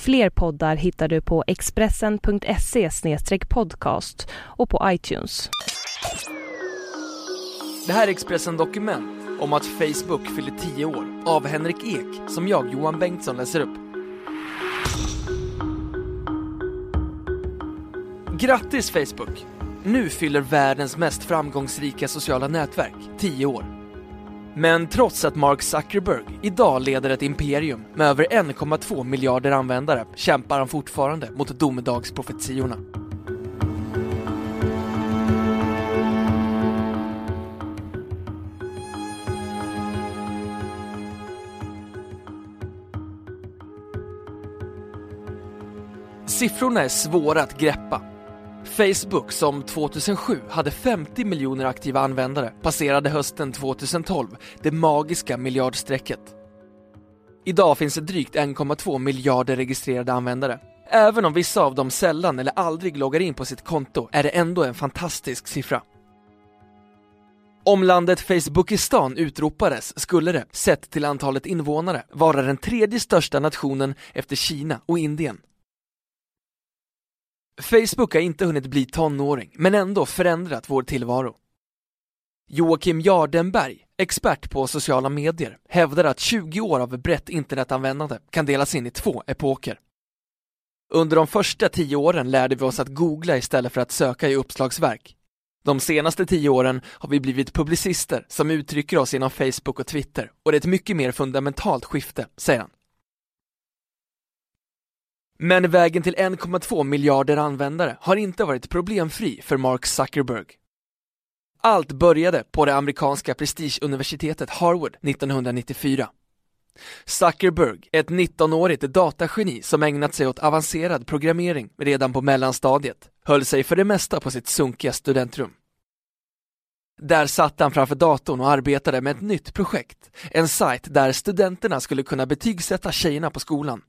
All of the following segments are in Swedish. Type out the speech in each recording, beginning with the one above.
Fler poddar hittar du på expressen.se podcast och på iTunes. Det här är Expressen Dokument om att Facebook fyller 10 år av Henrik Ek som jag, Johan Bengtsson, läser upp. Grattis Facebook! Nu fyller världens mest framgångsrika sociala nätverk 10 år. Men trots att Mark Zuckerberg idag leder ett imperium med över 1,2 miljarder användare kämpar han fortfarande mot domedagsprofetiorna. Siffrorna är svåra att greppa. Facebook, som 2007 hade 50 miljoner aktiva användare, passerade hösten 2012 det magiska miljardstrecket. Idag finns det drygt 1,2 miljarder registrerade användare. Även om vissa av dem sällan eller aldrig loggar in på sitt konto är det ändå en fantastisk siffra. Om landet Facebookistan utropades skulle det, sett till antalet invånare, vara den tredje största nationen efter Kina och Indien. Facebook har inte hunnit bli tonåring, men ändå förändrat vår tillvaro. Joakim Jardenberg, expert på sociala medier, hävdar att 20 år av brett internetanvändande kan delas in i två epoker. Under de första tio åren lärde vi oss att googla istället för att söka i uppslagsverk. De senaste tio åren har vi blivit publicister som uttrycker oss inom Facebook och Twitter och det är ett mycket mer fundamentalt skifte, säger han. Men vägen till 1,2 miljarder användare har inte varit problemfri för Mark Zuckerberg. Allt började på det amerikanska prestigeuniversitetet Harvard 1994. Zuckerberg, ett 19-årigt datageni som ägnat sig åt avancerad programmering redan på mellanstadiet, höll sig för det mesta på sitt sunkiga studentrum. Där satt han framför datorn och arbetade med ett nytt projekt, en sajt där studenterna skulle kunna betygsätta tjejerna på skolan.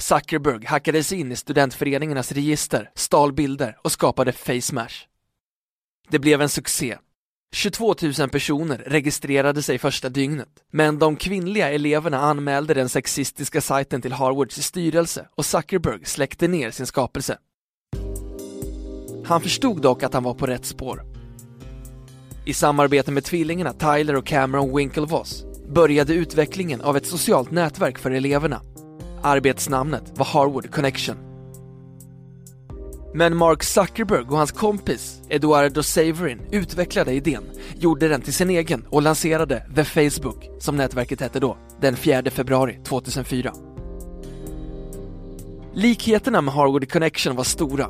Zuckerberg hackade sig in i studentföreningarnas register, stal bilder och skapade FaceMash. Det blev en succé. 22 000 personer registrerade sig första dygnet, men de kvinnliga eleverna anmälde den sexistiska sajten till Harvards styrelse och Zuckerberg släckte ner sin skapelse. Han förstod dock att han var på rätt spår. I samarbete med tvillingarna Tyler och Cameron Winklevoss började utvecklingen av ett socialt nätverk för eleverna Arbetsnamnet var Harwood Connection. Men Mark Zuckerberg och hans kompis Eduardo Saverin utvecklade idén, gjorde den till sin egen och lanserade The Facebook, som nätverket hette då, den 4 februari 2004. Likheterna med Harwood Connection var stora.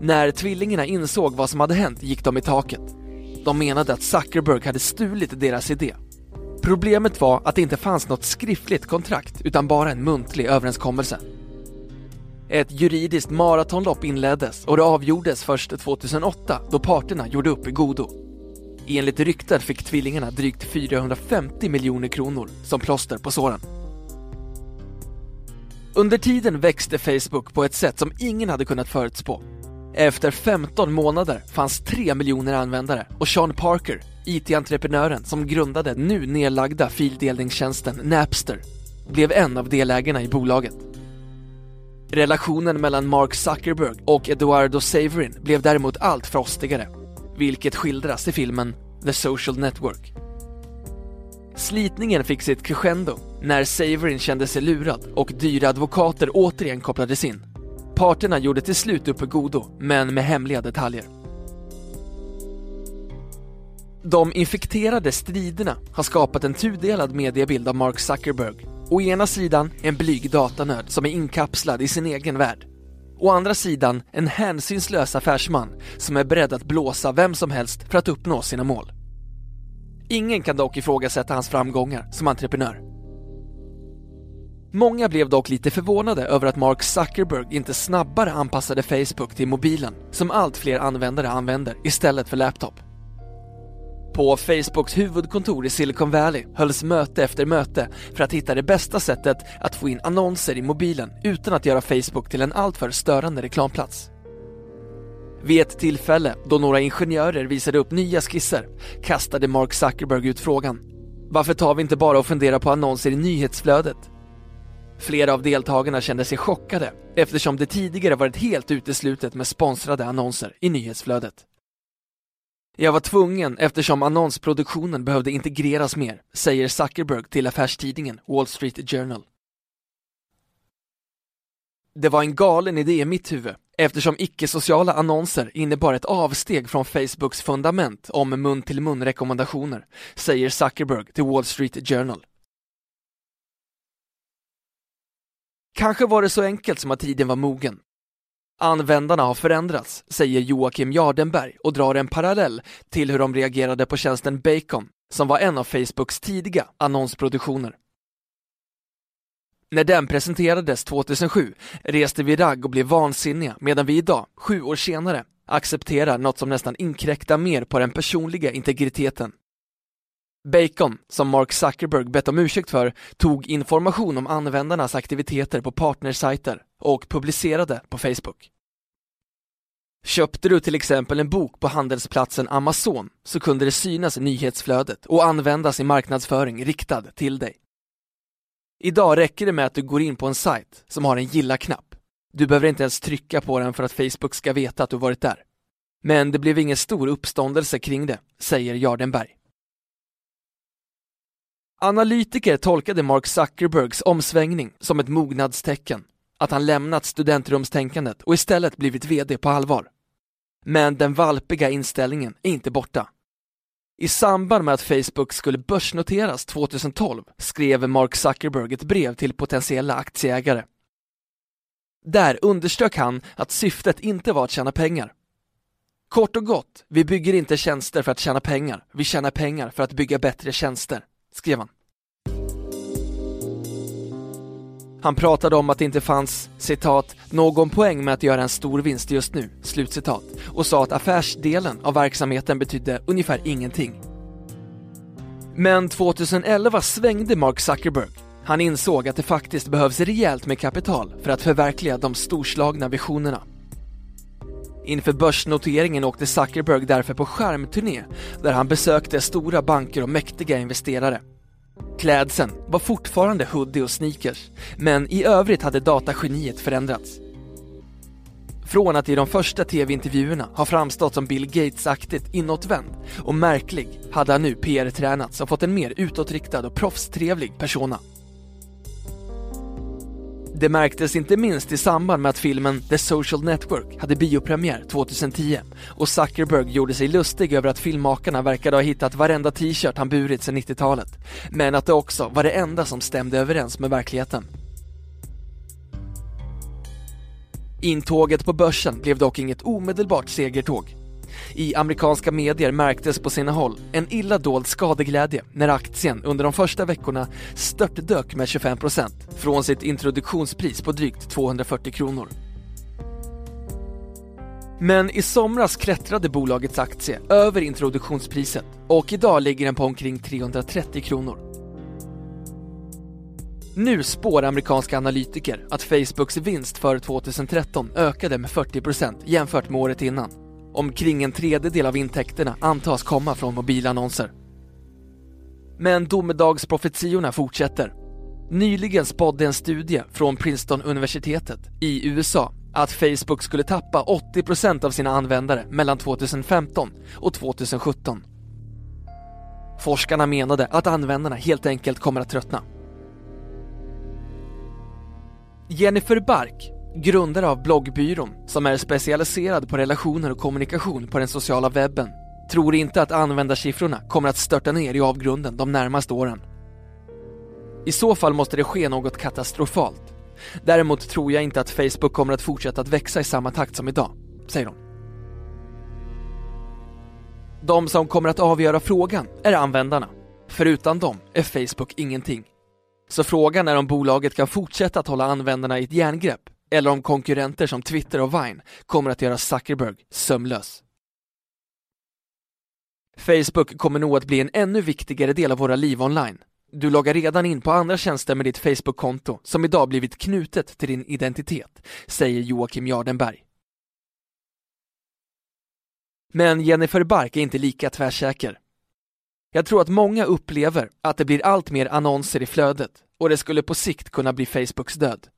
När tvillingarna insåg vad som hade hänt gick de i taket. De menade att Zuckerberg hade stulit deras idé Problemet var att det inte fanns något skriftligt kontrakt utan bara en muntlig överenskommelse. Ett juridiskt maratonlopp inleddes och det avgjordes först 2008 då parterna gjorde upp i godo. Enligt rykten fick tvillingarna drygt 450 miljoner kronor som plåster på såren. Under tiden växte Facebook på ett sätt som ingen hade kunnat förutspå. Efter 15 månader fanns 3 miljoner användare och Sean Parker, IT-entreprenören som grundade nu nedlagda fildelningstjänsten Napster, blev en av delägarna i bolaget. Relationen mellan Mark Zuckerberg och Eduardo Saverin blev däremot allt frostigare, vilket skildras i filmen The Social Network. Slitningen fick sitt crescendo när Saverin kände sig lurad och dyra advokater återigen kopplades in. Parterna gjorde till slut upp godo, men med hemliga detaljer. De infekterade striderna har skapat en tudelad mediebild av Mark Zuckerberg. Å ena sidan en blyg datanörd som är inkapslad i sin egen värld. Å andra sidan en hänsynslös affärsman som är beredd att blåsa vem som helst för att uppnå sina mål. Ingen kan dock ifrågasätta hans framgångar som entreprenör. Många blev dock lite förvånade över att Mark Zuckerberg inte snabbare anpassade Facebook till mobilen, som allt fler användare använder, istället för laptop. På Facebooks huvudkontor i Silicon Valley hölls möte efter möte för att hitta det bästa sättet att få in annonser i mobilen utan att göra Facebook till en alltför störande reklamplats. Vid ett tillfälle då några ingenjörer visade upp nya skisser kastade Mark Zuckerberg ut frågan Varför tar vi inte bara och funderar på annonser i nyhetsflödet? Flera av deltagarna kände sig chockade eftersom det tidigare varit helt uteslutet med sponsrade annonser i nyhetsflödet. Jag var tvungen eftersom annonsproduktionen behövde integreras mer, säger Zuckerberg till affärstidningen Wall Street Journal. Det var en galen idé i mitt huvud eftersom icke-sociala annonser innebar ett avsteg från Facebooks fundament om mun-till-mun rekommendationer, säger Zuckerberg till Wall Street Journal. Kanske var det så enkelt som att tiden var mogen. Användarna har förändrats, säger Joakim Jardenberg och drar en parallell till hur de reagerade på tjänsten Bacon, som var en av Facebooks tidiga annonsproduktioner. När den presenterades 2007 reste vi ragg och blev vansinniga medan vi idag, sju år senare, accepterar något som nästan inkräktar mer på den personliga integriteten. Bacon, som Mark Zuckerberg bett om ursäkt för, tog information om användarnas aktiviteter på partnersajter och publicerade på Facebook. Köpte du till exempel en bok på handelsplatsen Amazon så kunde det synas i nyhetsflödet och användas i marknadsföring riktad till dig. Idag räcker det med att du går in på en sajt som har en gilla-knapp. Du behöver inte ens trycka på den för att Facebook ska veta att du varit där. Men det blev ingen stor uppståndelse kring det, säger Jardenberg. Analytiker tolkade Mark Zuckerbergs omsvängning som ett mognadstecken, att han lämnat studentrumstänkandet och istället blivit VD på allvar. Men den valpiga inställningen är inte borta. I samband med att Facebook skulle börsnoteras 2012 skrev Mark Zuckerberg ett brev till potentiella aktieägare. Där underströk han att syftet inte var att tjäna pengar. Kort och gott, vi bygger inte tjänster för att tjäna pengar, vi tjänar pengar för att bygga bättre tjänster, skrev han. Han pratade om att det inte fanns, citat, någon poäng med att göra en stor vinst just nu, slutcitat, och sa att affärsdelen av verksamheten betydde ungefär ingenting. Men 2011 svängde Mark Zuckerberg. Han insåg att det faktiskt behövs rejält med kapital för att förverkliga de storslagna visionerna. Inför börsnoteringen åkte Zuckerberg därför på skärmturné där han besökte stora banker och mäktiga investerare. Klädseln var fortfarande hoodie och sneakers, men i övrigt hade datageniet förändrats. Från att i de första tv-intervjuerna ha framstått som Bill Gates-aktigt inåtvänd och märklig hade han nu PR-tränats och fått en mer utåtriktad och proffstrevlig persona. Det märktes inte minst i samband med att filmen The Social Network hade biopremiär 2010 och Zuckerberg gjorde sig lustig över att filmmakarna verkade ha hittat varenda t-shirt han burit sedan 90-talet, men att det också var det enda som stämde överens med verkligheten. Intåget på börsen blev dock inget omedelbart segertåg. I amerikanska medier märktes på sina håll en illa dold skadeglädje när aktien under de första veckorna störtdök med 25% från sitt introduktionspris på drygt 240 kronor. Men i somras klättrade bolagets aktie över introduktionspriset och idag ligger den på omkring 330 kronor. Nu spår amerikanska analytiker att Facebooks vinst för 2013 ökade med 40% jämfört med året innan Omkring en tredjedel av intäkterna antas komma från mobilannonser. Men domedagsprofetiorna fortsätter. Nyligen spådde en studie från Princeton-universitetet i USA att Facebook skulle tappa 80% av sina användare mellan 2015 och 2017. Forskarna menade att användarna helt enkelt kommer att tröttna. Jennifer Bark grundare av bloggbyrån, som är specialiserad på relationer och kommunikation på den sociala webben, tror inte att användarsiffrorna kommer att störta ner i avgrunden de närmaste åren. I så fall måste det ske något katastrofalt. Däremot tror jag inte att Facebook kommer att fortsätta att växa i samma takt som idag, säger hon. De som kommer att avgöra frågan är användarna. för utan dem är Facebook ingenting. Så frågan är om bolaget kan fortsätta att hålla användarna i ett järngrepp eller om konkurrenter som Twitter och Vine kommer att göra Zuckerberg sömlös. Facebook kommer nog att bli en ännu viktigare del av våra liv online. Du loggar redan in på andra tjänster med ditt Facebook-konto som idag blivit knutet till din identitet, säger Joakim Jardenberg. Men Jennifer Bark är inte lika tvärsäker. Jag tror att många upplever att det blir allt mer annonser i flödet och det skulle på sikt kunna bli Facebooks död.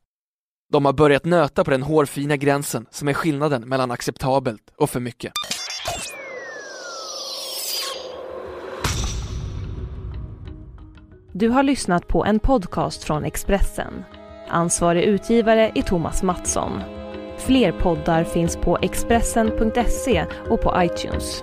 De har börjat nöta på den hårfina gränsen som är skillnaden mellan acceptabelt och för mycket. Du har lyssnat på en podcast från Expressen. Ansvarig utgivare är Thomas Mattsson. Fler poddar finns på Expressen.se och på iTunes.